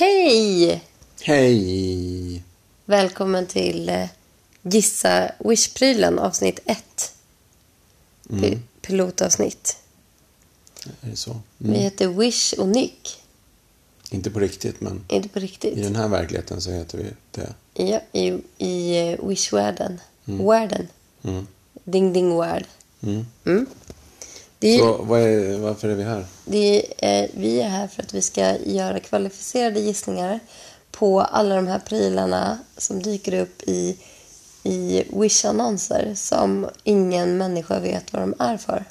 Hej! Hej! Välkommen till eh, Gissa Wish-prylen avsnitt 1. Pi- Pilotavsnitt. Är det så? Vi heter Wish och Nick. Inte på riktigt, men Inte på i riktigt. den här verkligheten så heter vi det. Ja, i, i eh, Wish-världen. Världen. Mm. Ding ding värld. Mm. Är, Så vad är, varför är vi här? är, vi är här för att vi ska göra kvalificerade gissningar på alla de här prylarna som dyker upp i, i Wish-annonser som ingen människa vet vad de är för.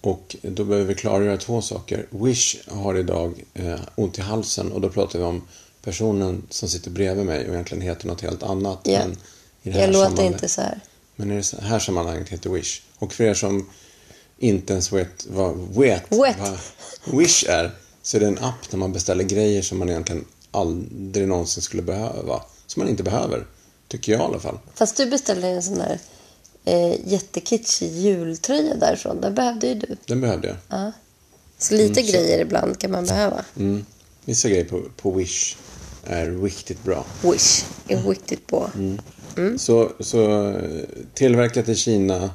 Och då behöver vi klargöra två saker. Wish har idag eh, ont i halsen och då pratar vi om personen som sitter bredvid mig och egentligen heter något helt annat. Ja. Men i det här Jag låter inte så här. Men i det här sammanhanget heter Wish. Och för er som inte ens vet vad, vet Vet. vad Wish är så är det en app där man beställer grejer som man egentligen aldrig någonsin skulle behöva. Som man inte behöver. Tycker jag i alla fall. Fast du beställde en sån där eh, jättekitschig jultröja därifrån. Den behövde ju du. Den behövde jag. Ja. Så lite Mm, så- grejer ibland kan man behöva. Mm. Vissa grejer på, på Wish är riktigt bra. Wish är riktigt bra. Mm. Så, så eh, tillverkat i Kina.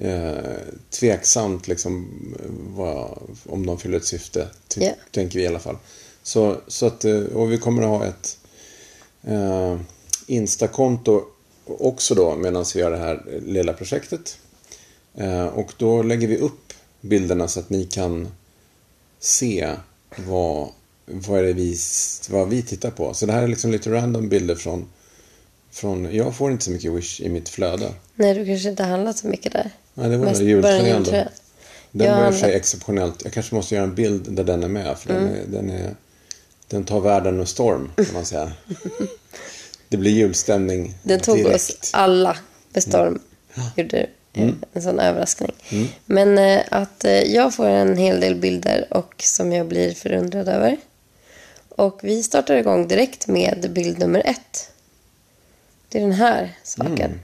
Eh, tveksamt liksom vad, om de fyller ett syfte. Ty, Ja. Tänker vi i alla fall. Så, så att, eh, och vi kommer att ha ett eh, Insta-konto också då medan vi gör det här lilla projektet. Eh, och då lägger vi upp bilderna så att ni kan se vad, vad, är det vi, vad vi tittar på. Så det här är liksom lite random bilder från, från jag får inte så mycket Wish i mitt flöde. Nej, du kanske inte handlat så mycket där. Nej, det var Mest den jultröjan då. Den Jag var i och för sig exceptionellt. Jag kanske måste göra en bild där den är med. För Mm. den, är, den, är, den tar världen med storm, kan man säga. det blir julstämning Den tog direkt. oss alla med storm. Gjorde eh, Mm. en sån överraskning. Men eh, att eh, jag får en hel del bilder och som jag blir förundrad över. Och vi startar igång direkt med bild nummer ett. Det är den här saken. Mm.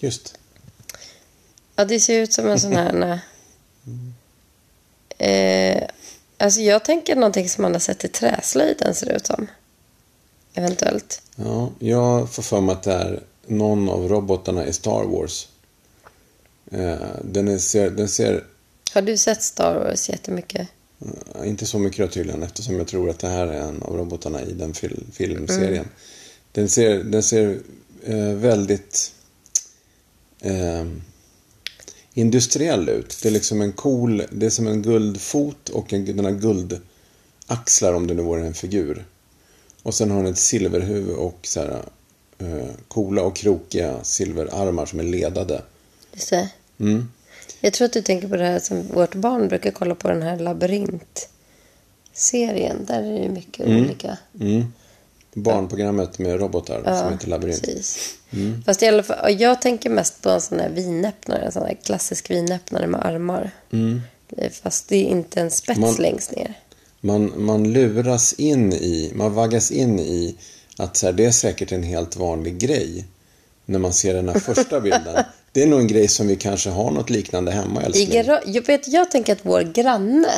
Just. Ja, det ser ut som en sån här... Eh, alltså jag tänker någonting som man har sett i träslöjden ser det ut som. Eventuellt. Ja, jag får för mig att det är någon av robotarna i Star Wars. Eh, den, är, ser, den ser Har du sett Star Wars jättemycket? eh, inte så mycket då tydligen eftersom jag tror att det här är en av robotarna i den fil, filmserien. Den ser, den ser eh, väldigt eh, industriell ut. Det är liksom en cool, det är som en guldfot och en, den har guldaxlar om det nu vore en figur. Och sen har den ett silverhuvud och så här, eh, coola och krokiga silverarmar som är ledade. Just det. Mm. Jag tror att du tänker på det här som vårt barn brukar kolla på den här labyrint-serien. Där är det ju mycket olika. Mm. Barnprogrammet med robotar som heter Labyrint. Precis. Mm. Fast i alla fall, och jag tänker mest på en sån här vinöppnare. En sån här klassisk vinöppnare med armar. Mm. Är- Fast det är inte en spets Man- längst ner. Man, man luras in i, man vaggas in i att så här, det är säkert en helt vanlig grej. När man ser den här första bilden. Det är nog en grej som vi kanske har något liknande hemma älskling. jag, vet, jag tänker att vår granne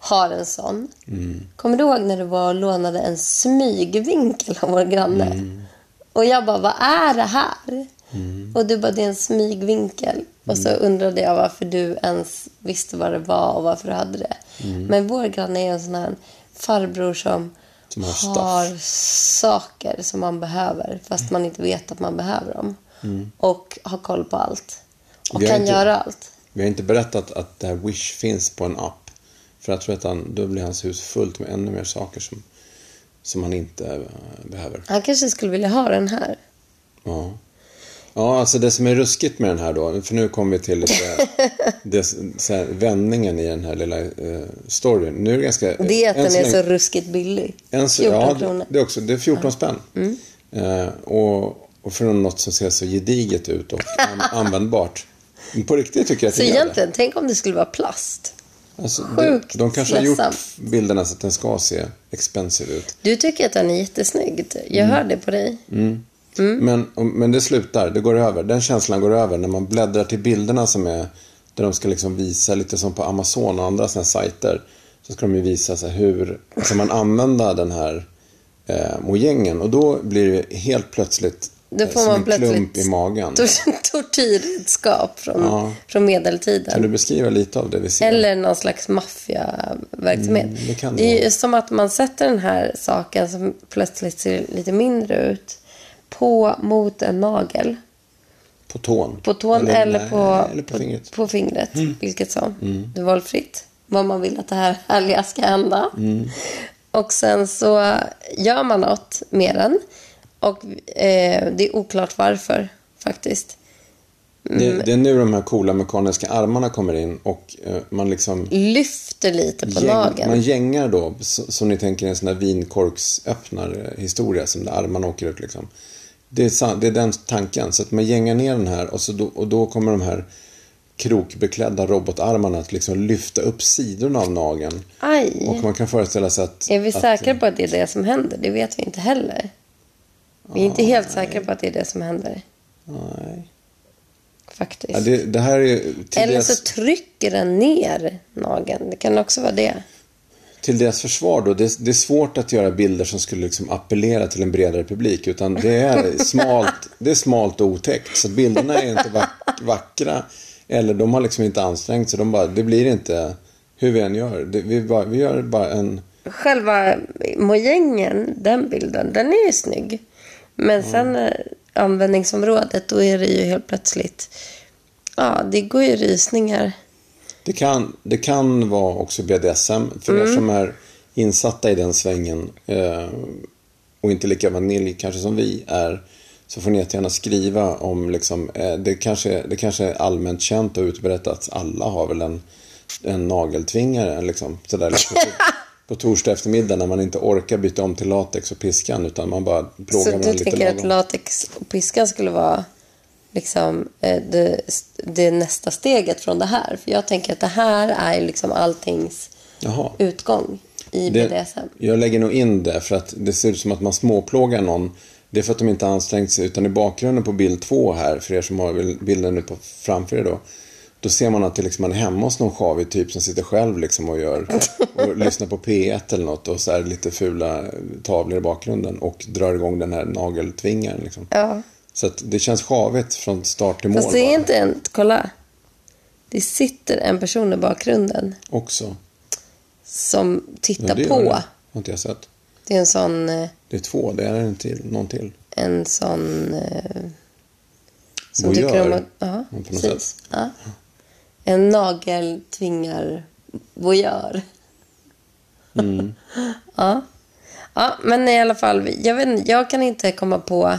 har en sån. Mm. Kommer du ihåg när du var och lånade en smygvinkel av vår granne? Mm. Och jag bara, vad är det här? Och du bara, det är en smygvinkel. Och så Mm. undrade jag varför du ens visste vad det var och varför du hade det. Mm. Men vår granne är en sån här farbror som, Som har har saker som man behöver fast man inte vet att man behöver dem. Och har koll på allt. Och Mm. Kan inte- göra allt. Vi har inte berättat att det här Wish finns på en app. För jag tror att han, då blir hans hus fullt med ännu mer saker som, som han inte eh, behöver. Han kanske skulle vilja ha den här. Ja. Ja, alltså det som är ruskigt med den här då, för nu kommer vi till lite, det, så här, vändningen i den här lilla eh, storyn. Nu är det ganska... Det är att den är länge- så ruskigt billig. så, 14 ja, kronor. Det är, också, det är 14 spänn. Eh, och, och för något som ser så gediget ut och an, användbart. På riktigt tycker jag att Så det gör det. egentligen, tänk om det skulle vara plast. Alltså, sjukt de, de kanske har gjort bilderna så att den ska se expensive ut. Du tycker att den är jättesnygg. Jag Mm. hör det på dig. Men, och- men det slutar, det går över. Den känslan går över när man bläddrar till bilderna som är där de ska liksom visa lite som på Amazon och andra sådana sajter. Så ska de ju visa så hur kan man använda den här eh, mojängen. Och då blir det helt plötsligt Då eh, får man plötsligt klump i magen. tor- tortyrredskap från, Ja. från medeltiden. Kan du beskriva lite av det vi ser? Eller någon slags maffiaverksamhet. Mm, det kan det det är ju som att man sätter den här saken som plötsligt ser lite mindre ut på mot en nagel. På tån? På tån eller, nej, på, eller på fingret. På fingret, vilket som. Mm. Det är valfritt vad man vill att det här härliga ska hända. Mm. Och sen så gör man något med den. Och eh, det är oklart varför faktiskt. Det, det är nu de här coola mekaniska armarna kommer in och eh, man liksom Lyfter lite på gäng, nageln. man gängar då, som ni tänker en sån där vinkorksöppnar-historia som där armarna åker ut liksom. Det är, det är den tanken, så att man gängar ner den här och, så då, och då kommer de här krokbeklädda robotarmarna att liksom lyfta upp sidorna av nageln. Aj! Och man kan föreställa sig att... Är vi att, säkra på att det är det som händer? Det vet vi inte heller. Vi är inte helt säkra på att det är det som händer. Nej. Faktiskt. Ja, det, det Eller så trycker den ner nageln. Det kan också vara det. till deras försvar då. Det, det är svårt att göra bilder som skulle liksom appellera till en bredare publik. Utan det är smalt, det är smalt och otäckt. Så bilderna är inte vack, vackra. Eller de har liksom inte ansträngt sig. De bara, det blir inte hur vi än gör. Det, vi, bara, vi gör bara en... Själva mojängen, den bilden, den är ju snygg. Men sen eh, användningsområdet, då är det ju helt plötsligt... Ja, det går ju rysningar. Det kan, det kan vara också BDSM. För er som är insatta i den svängen eh, och inte lika vanilj kanske som vi är så får ni jättegärna skriva om liksom, eh, det, kanske, det kanske är allmänt känt och utbrett att alla har väl en, en nageltvingare liksom, sådär liksom, på, torsdag eftermiddag när man inte orkar byta om till latex och piskan utan man bara plågar Så varandra du lite tänker att lagom. latex och piskan skulle vara liksom eh, det, det nästa steget från det här? För jag tänker att det här är liksom alltings Jaha. utgång i Det, BDSM. jag lägger nog in det för att det ser ut som att man småplågar någon. Det är för att de inte har ansträngt sig utan i bakgrunden på bild två här, för er som har bil- bilden nu på framför er då. Då ser man att det liksom man är hemma hos någon sjavig typ som sitter själv liksom och gör och lyssnar på P1 eller något och så är lite fula tavlor i bakgrunden och drar igång den här nageltvingaren liksom. Ja. Så det känns sjavigt från start till mål Fast det är inte en... Kolla. Det sitter en person i bakgrunden också. som Ja, tittar gör på. det. har inte jag sett. Det är en sån... eh, Det är två, det är en till, någon till. En sån... eh, Som Voyeur, tycker om att... Ja, på något precis. Ja. En nageltvingar voyeur. Mm. ja. ja, men i alla fall. Jag, vet, jag kan inte komma på...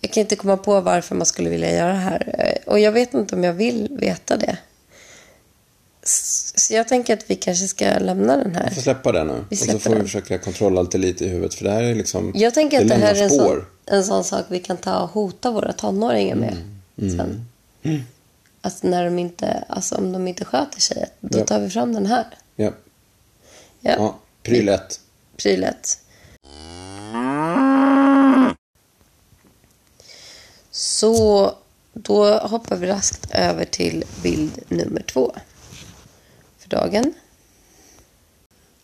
Jag kan inte komma på varför man skulle vilja göra det här. Och jag vet inte om jag vill veta det. Så jag tänker att vi kanske ska lämna den här. Vi får släppa det nu. Vi och så får vi den. försöka kontrollera allt lite i huvudet. För det här är liksom... Jag tänker att det, här är en sån, en sån sak vi kan ta och hota våra tonåringar med Mm. sen. Alltså när de inte, alltså om de inte sköter sig, då Ja. tar vi fram den här. Ja. Ja, ja. Pryl ett. prylet. Så då hoppar vi raskt över till bild nummer två för dagen.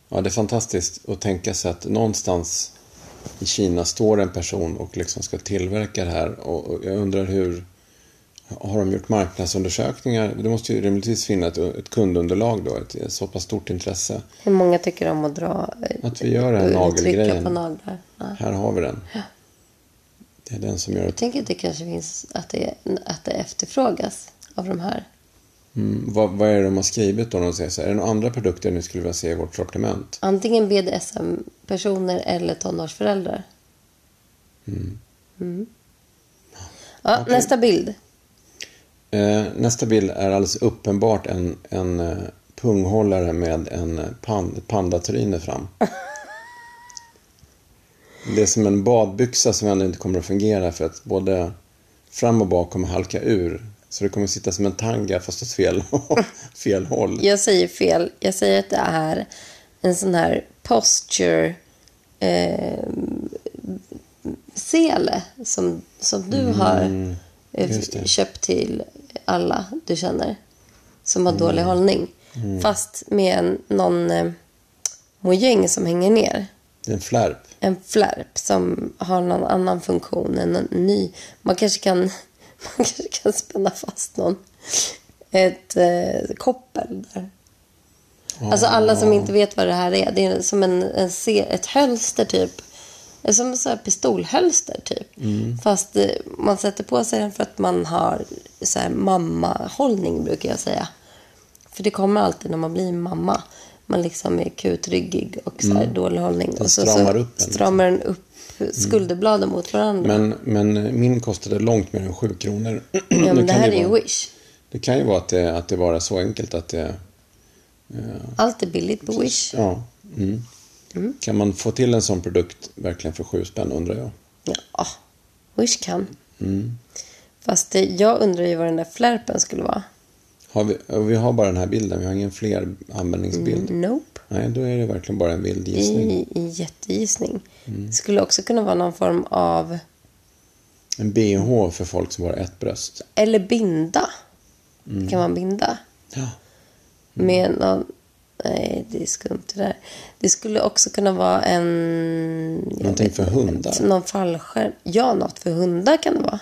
Ja, det är fantastiskt att tänka sig att någonstans i Kina står en person och liksom ska tillverka det här. Och jag undrar hur... Har de gjort marknadsundersökningar? Det måste ju rimligtvis finnas ett, ett kundunderlag då, ett, så pass stort intresse. Hur många tycker om att dra eh, Att vi gör den här nagelgrejen. på naglar? Ja. Här har vi den. Det är den som gör Jag tänker att det kanske finns att det, att det efterfrågas av de här. Mm, vad, vad är det de har skrivit då? De säger så här, är det några andra produkter ni skulle vilja se i vårt sortiment? Antingen BDSM-personer eller tonårsföräldrar. Mm. Ja, Okej. Nästa bild. Eh, nästa bild är alldeles uppenbart en, en eh, punghållare med en eh, pan, ett pandatryne fram. Det är som en badbyxa som ändå inte kommer att fungera för att både fram och bak kommer halka ur. Så det kommer att sitta som en tanga fast åt fel, fel håll. Jag säger fel. Jag säger att det är en sån här posture eh, sele som, som du har eh, just det. köpt till alla du känner som har dålig hållning. Fast med en, någon eh, mojäng som hänger ner. En flärp. En flärp som har någon annan funktion än en ny. Man kanske kan, man kanske kan spänna fast någon. Ett eh, koppel där. Alltså alla som inte vet vad det här är. Det är som en, en ett hölster typ. Är Som en pistolhölster typ. Fast eh, man sätter på sig den för att man har så här mammahållning brukar jag säga. För det kommer alltid när man blir mamma. Man liksom är kutryggig och så här dålig hållning. Den och så, stramar så upp en, stramar den upp skulderbladen mot varandra. Men, men min kostade långt mer än 7 kronor. ja, men det här är ju Wish. Det kan ju vara att det, att det bara är så enkelt att det... Allt är billigt på Wish. Ja. Mm. Kan man få till en sån produkt verkligen för 7 spänn undrar jag. Ja, Wish kan. Mm. Fast det, jag undrar ju vad den där flärpen skulle vara. Har vi, vi har bara den här bilden, vi har ingen fler användningsbild. Nope. Nej, då är det verkligen bara en vild gissning. I jättegissning. Mm. Det skulle också kunna vara någon form av... En bh för folk som har ett bröst. Eller binda. Mm. Kan en binda. Ja. Med någon... Nej, det är skumt det där. Det skulle också kunna vara en... Någonting vet för hundar. Någon fallskärm. Ja, något för hundar kan det vara.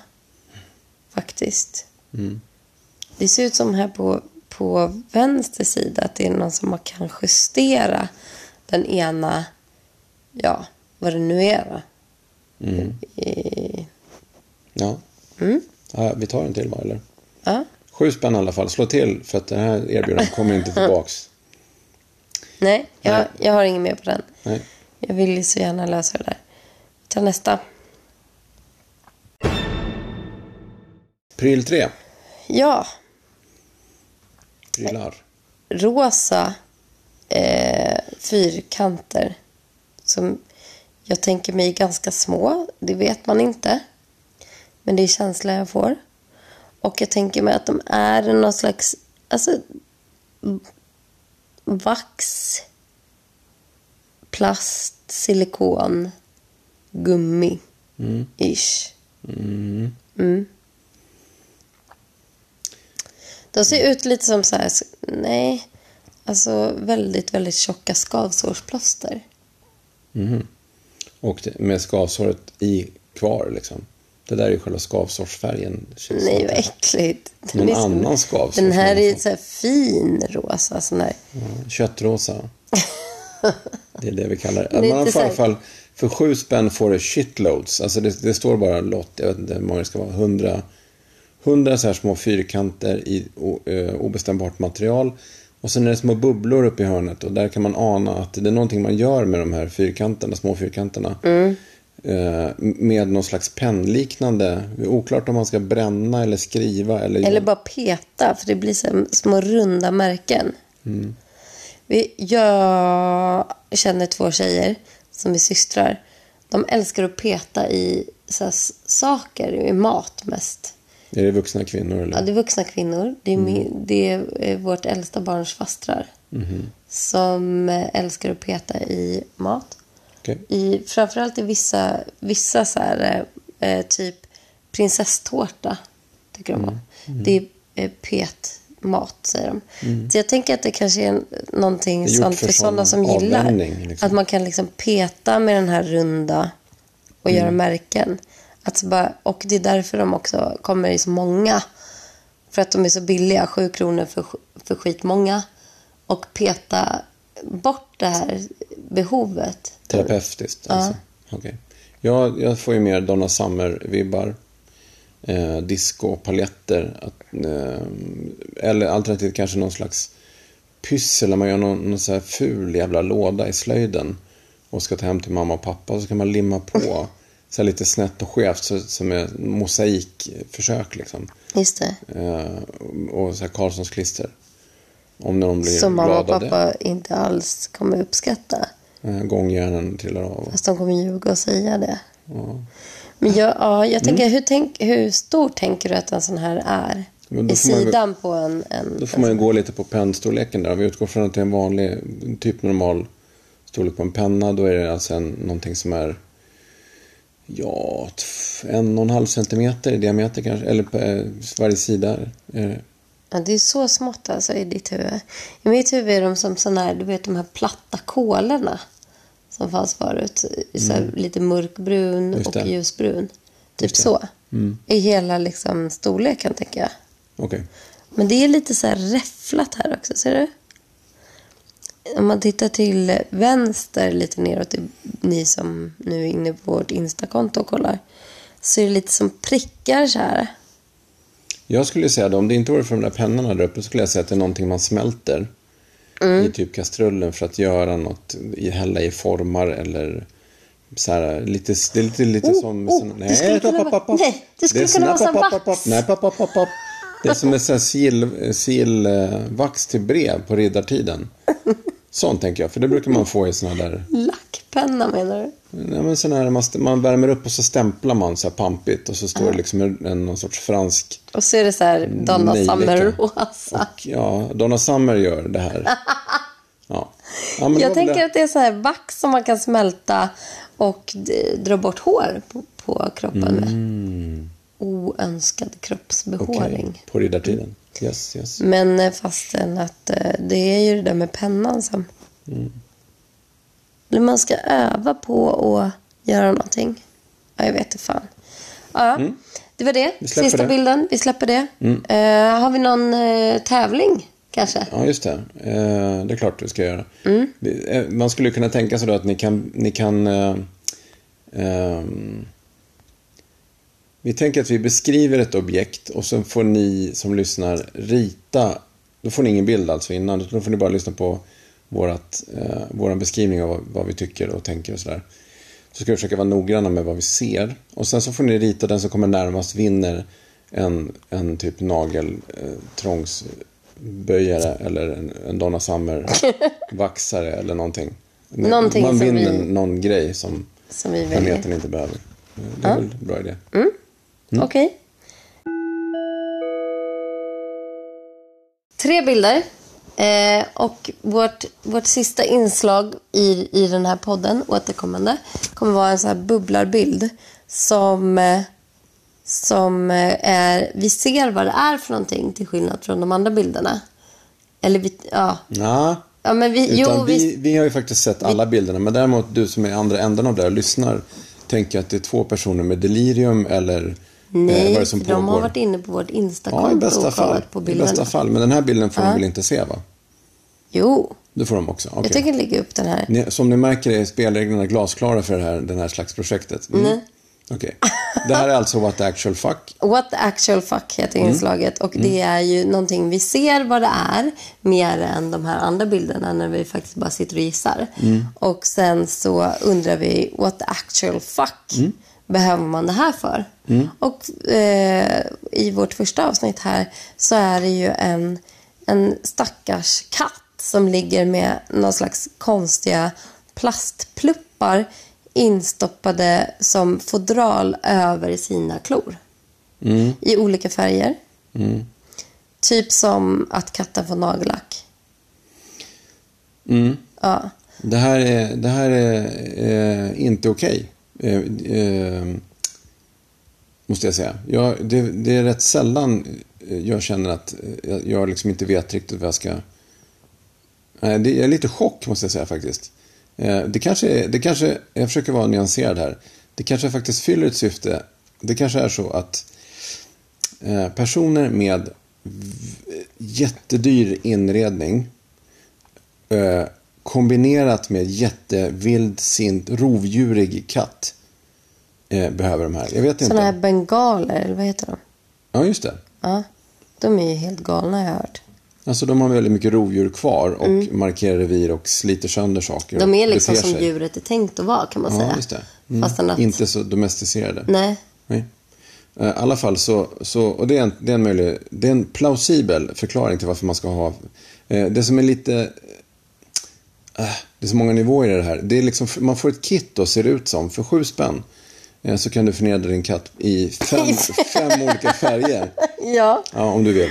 Faktiskt. Mm. Det ser ut som här på, på vänster sida att det är någon som kan justera den ena, ja, vad det nu är? Mm. I, Ja. mm, ja. Vi tar en till va, eller? ja. Sju spänn i alla fall. Slå till för att det här erbjudandet kommer inte tillbaks. Nej, jag, Nej. jag har ingen mer på den. Nej. Jag vill ju så gärna lösa det där. Vi tar nästa. Pryl 3. Ja, Prylar. rosa eh, fyrkanter som jag tänker mig är ganska små. Det vet man inte. Men det är känslan jag får. Och jag tänker mig att de är någon slags alltså, vax, plast, silikon, gummi, ish. Mm. De ser ut lite som så här, nej, alltså väldigt, väldigt tjocka skavsårsplåster. Och det, med skavsåret i kvar liksom. Det där är ju själva skavsårsfärgen. Nej, som. vad äckligt. Någon Den är så- annan skavsår Den här som är så här fin rosa. Sån här. Ja, Köttrosa. Det är det vi kallar det. Man får i alla fall, för sju spänn får du shitloads. Alltså det, det står bara lott, jag vet inte hur många det ska vara, hundra, hundra så här små fyrkanter i ö, obestämbart material. Och sen är det små bubblor uppe i hörnet och där kan man ana att det är någonting man gör med de här fyrkanterna, små fyrkanterna. Eh, med någon slags pennliknande, det är oklart om man ska bränna eller skriva eller... Eller bara peta, för det blir så små runda märken. Mm. Jag känner två tjejer som är systrar. De älskar att peta i så saker, i mat mest. Är det vuxna kvinnor eller? Ja, det är vuxna kvinnor. Det är, min, det är eh, vårt äldsta barns fastrar. Som eh, älskar att peta i mat. Okej. I, framförallt i vissa, vissa så här, eh, typ prinsesstårta. Tycker de om. Det är eh, petmat, säger de. Så jag tänker att det kanske är någonting är sånt för för sådana som gillar. liksom. Att man kan liksom peta med den här runda och göra märken. Att så bara, och det är därför de också kommer i så många. För att de är så billiga, sju kronor för, för skitmånga. Och peta bort det här behovet. Terapeutiskt alltså? Okej. Jag, jag får ju mer Donna Summer-vibbar. Eh, disco, paljetter. Att, eh, eller alternativt kanske någon slags pyssel. När man gör någon, någon så här ful jävla låda i slöjden. Och ska ta hem till mamma och pappa. Och så kan man limma på. Så lite snett och skevt. Så, som är mosaikförsök liksom. Just det. Eh, och så här Karlssons klister. Om någon blir Som mamma och pappa inte alls kommer uppskatta. Eh, gångjärnen trillar av. Fast de kommer ljuga och säga det. Men jag, ja, jag tänker, Mm. hur, tänk, hur stor tänker du att en sån här är? I sidan på en... en Då får man ju gå lite på pennstorleken där. Om vi utgår från att det är en vanlig, typ normal storlek på en penna. Då är det alltså en, någonting som är ja, en och en halv centimeter i diameter kanske. Eller på eh, varje sida. Ja, det är så smått alltså i ditt huvud. I mitt huvud är de som såna här, du vet de här platta kolorna. Som fanns förut. Så här, Lite mörkbrun Mm. Och ljusbrun. Typ så. Mm. I hela liksom storleken tänker jag. Okej. Men det är lite så här räfflat här också, ser du? Om man tittar till vänster lite neråt, ni som nu är inne på vårt Instakonto och kollar, så är det lite som prickar så här. Jag skulle säga då, om det inte vore för de där pennorna där uppe, så skulle jag säga att det är någonting man smälter Mm. i typ kastrullen för att göra något, i, hälla i formar eller så här, lite, det är lite, lite Oh, som... oh, sån- det skulle kunna vara- nej, det skulle är kunna vara som vax. Nej, papp, papp, papp. Det är som en sån här sil, sil, eh, till brev på riddartiden. Sånt tänker jag, för det brukar man få i såna där... Lackpenna menar du? Nej, men sån här, man, man värmer upp och så stämplar man så här pampigt och så står det liksom en, en, någon sorts fransk Och så är det så här Donna Nejlika. Summer rosa. Och ja, Donna Summer gör det här. Ja. ja Jag tänker det. att det är så här vax som man kan smälta och dra bort hår på, på kroppen med. Mm. Oönskad Okej, kroppsbehåring. På riddartiden. Yes, yes. Men eh, fastän att eh, det är ju det där med pennan som... Mm. Eller man ska öva på att göra någonting. Ja, jag vet inte fan. Ja, ja. Det var det. Mm. Vi Sista det. Mm. bilden. Vi släpper det. Eh, har vi någon eh, tävling kanske? Ja, just det. Det är klart du ska göra. Mm. Vi- Man skulle kunna tänka sig då att ni kan... Ni kan ehm, vi tänker att vi beskriver ett objekt och sen får ni som lyssnar rita. Då får ni ingen bild alltså innan, då får ni bara lyssna på vårat, eh, vår beskrivning av vad, vad vi tycker och tänker och sådär. Så ska vi försöka vara noggranna med vad vi ser. Och sen så får ni rita den som kommer närmast vinner en, en typ nageltrångsböjare eller en, en Donna Summer-vaxare eller någonting. Någonting Man vinner vi- någon grej som Som vi planeten inte behöver. Eh, Det är väl en bra idé. Mm. Okej. Tre bilder. Eh, och vårt, vårt sista inslag i, i den här podden, återkommande, kommer vara en sån här bubblarbild som, eh, som eh, är... Vi ser vad det är för någonting till skillnad från de andra bilderna. Eller vi... Ja. Ja, Ja, men vi... utan Jo, vi, vi... vi har ju faktiskt sett alla bilderna. Men däremot du som är i andra änden av det och lyssnar tänker att det är två personer med delirium eller Nej, det som för de har varit inne på vårt Ja, i Instakonto bästa och fall. kollat på I bilderna. bästa fall. Men den här bilden får de väl inte se va? Jo, Det får de också? Okej. jag tänker lägga upp den här. Ni, som ni märker är spelreglerna glasklara för det här, den här slags projektet. Mm. Nej. Okej. Det här är alltså What the actual fuck. What the actual fuck heter Mm. inslaget. Och det är ju någonting vi ser vad det är. Mer än de här andra bilderna när vi faktiskt bara sitter och gissar. Mm. Och sen så undrar vi what the actual fuck Mm. Behöver man det här för? Och eh, i vårt första avsnitt här så är det ju en, en stackars katt som ligger med någon slags konstiga plastpluppar instoppade som fodral över sina klor. I olika färger. Typ som att katten får nagellack. Mm. Ja. Det här är, det här är eh, inte okej. Eh, eh, måste jag säga. Jag, det, det är rätt sällan eh, jag känner att eh, jag, jag liksom inte vet riktigt vad jag ska... Nej, det är lite chock måste jag säga faktiskt. Eh, det kanske, är, det kanske, jag försöker vara nyanserad här. Det kanske faktiskt fyller ett syfte. Det kanske är så att eh, personer med jättedyr inredning eh, kombinerat med jättevildssint rovdjurig katt eh, behöver de här. Jag vet inte. Såna här bengaler, eller vad heter de? Ja, just det. Ja. De är ju helt galna, jag har hört. Alltså de har väldigt mycket rovdjur kvar och markerar revir och sliter sönder saker. Mm. De är liksom som sig. djuret är tänkt att vara, kan man Ja, säga. just det. Mm. Fastän att... Inte så domesticerade. Nej. Nej. Eh, I alla fall så, så och det är, en, det, är en möjlig, det är en plausibel förklaring till varför man ska ha... Eh, det som är lite... Eh, det är så många nivåer i det här. Det är liksom, man får ett kit då, ser det ut som. För sju spänn eh, så kan du förnedra din katt i fem, fem olika färger. Ja. Ja, om du vill.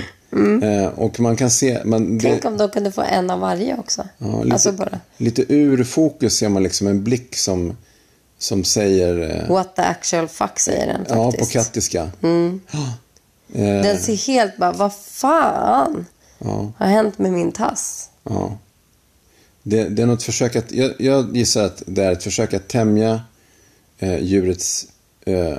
Eh, och man kan se... Man, det, Tänk om de kunde få en av varje också. Ja, lite, Alltså bara, lite ur fokus ser man liksom en blick som, som säger... Eh, what the actual fuck säger den ja, faktiskt. på kattiska. Ja. Eh, Den ser helt bara, vad fan ja, har hänt med min tass? ja. Det, det är något försök att, jag, jag gissar att det är ett försök att tämja eh, djurets eh,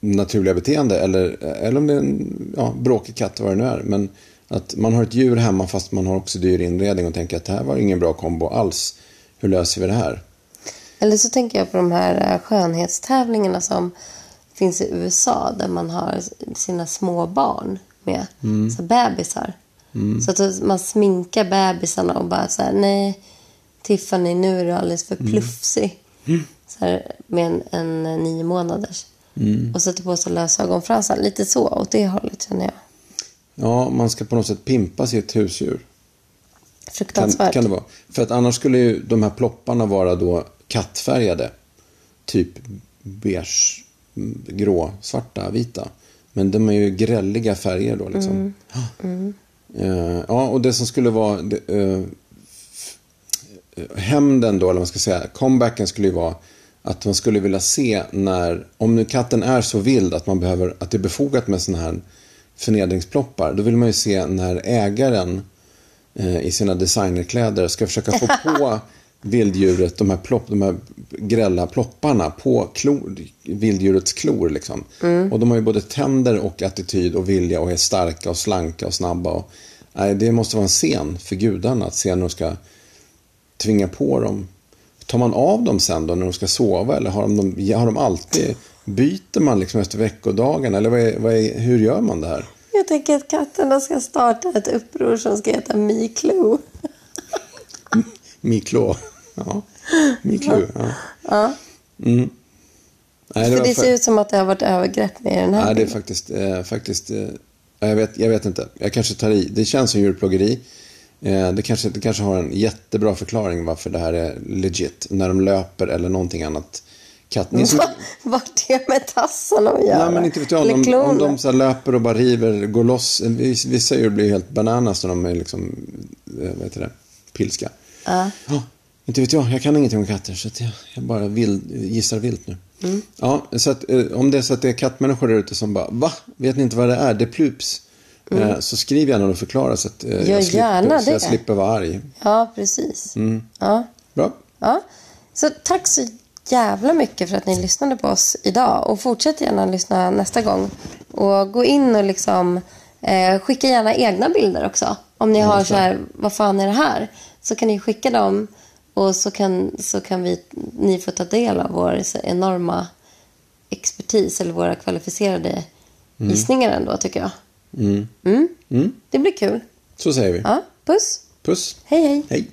naturliga beteende. Eller, eller om det är en ja, bråkig katt, vad det nu är. Men att man har ett djur hemma fast man har också dyr inredning och tänker att det här var ingen bra kombo alls. Hur löser vi det här? Eller så tänker jag på de här eh, skönhetstävlingarna som finns i USA där man har sina små barn med, så bebisar. Så att man sminkar bebisarna och bara så här, nej Tiffany nu är du alldeles för plufsig. Så här, med en, en eh, nio månaders. Och sätter på sig lösögonfransar. Lite så, åt det hållet känner jag. Ja, man ska på något sätt pimpa sitt husdjur. Kan, Fruktansvärt. kan det vara. För att annars skulle ju de här plopparna vara då kattfärgade. Typ beige, mm, grå, svarta, vita. Men de är ju grälliga färger då liksom. Eh, ja, och det som skulle vara eh, eh, hämnden då, eller vad man ska säga, comebacken skulle ju vara att man skulle vilja se när, om nu katten är så vild att man behöver, att det är befogat med sådana här förnedringsploppar, då vill man ju se när ägaren eh, i sina designerkläder ska försöka få på vilddjuret, de här, plopp, de här grälla plopparna på klor, vilddjurets klor. Liksom. Och de har ju både tänder och attityd och vilja och är starka och slanka och snabba. Och, nej, det måste vara en scen för gudarna att se när de ska tvinga på dem. Tar man av dem sen då när de ska sova eller har de, har de alltid, byter man liksom efter veckodagarna eller vad är, vad är, hur gör man det här? Jag tänker att katterna ska starta ett uppror som ska heta Miklo. Miklo. Ja, Miklo. Ja. Ja. Mm. Nej, För det för- ser ut som att det har varit övergrepp med den här Nej, det är faktiskt, eh, faktiskt eh, jag, vet, jag vet inte. Jag kanske tar i. Det känns som djurplågeri. Eh, det, kanske, det kanske har en jättebra förklaring varför det här är legit. När de löper eller någonting annat. Katt, ni som, Vad det med tassarna att göra? nej, men inte vet jag. Om, om de så löper och bara river, går loss. Vis- Vissa djur blir helt bananas när de är liksom, eh, vad heter det, pilska. Ja. Ja, inte vet jag. Jag kan ingenting om katter. Så jag, jag bara vild, gissar vilt nu. Mm. Ja, så att, eh, om det är så att det är kattmänniskor där ute som bara, va? Vet ni inte vad det är? Det plups. Eh, så skriv gärna och förklara så att eh, Mm. Gör jag, slipper, gärna så jag slipper vara arg. ja, precis. Mm. Ja. Bra. Ja. Så tack så jävla mycket för att ni lyssnade på oss idag. Och fortsätt gärna lyssna nästa gång. Och gå in och liksom eh, skicka gärna egna bilder också. Om ni har så här, vad fan är det här? Så kan ni skicka dem och så kan, så kan vi, ni få ta del av vår enorma expertis eller våra kvalificerade gissningar ändå tycker jag. Mm. Mm. Mm. Det blir kul. Så säger vi. Ja, puss. Puss. Hej hej. Hej.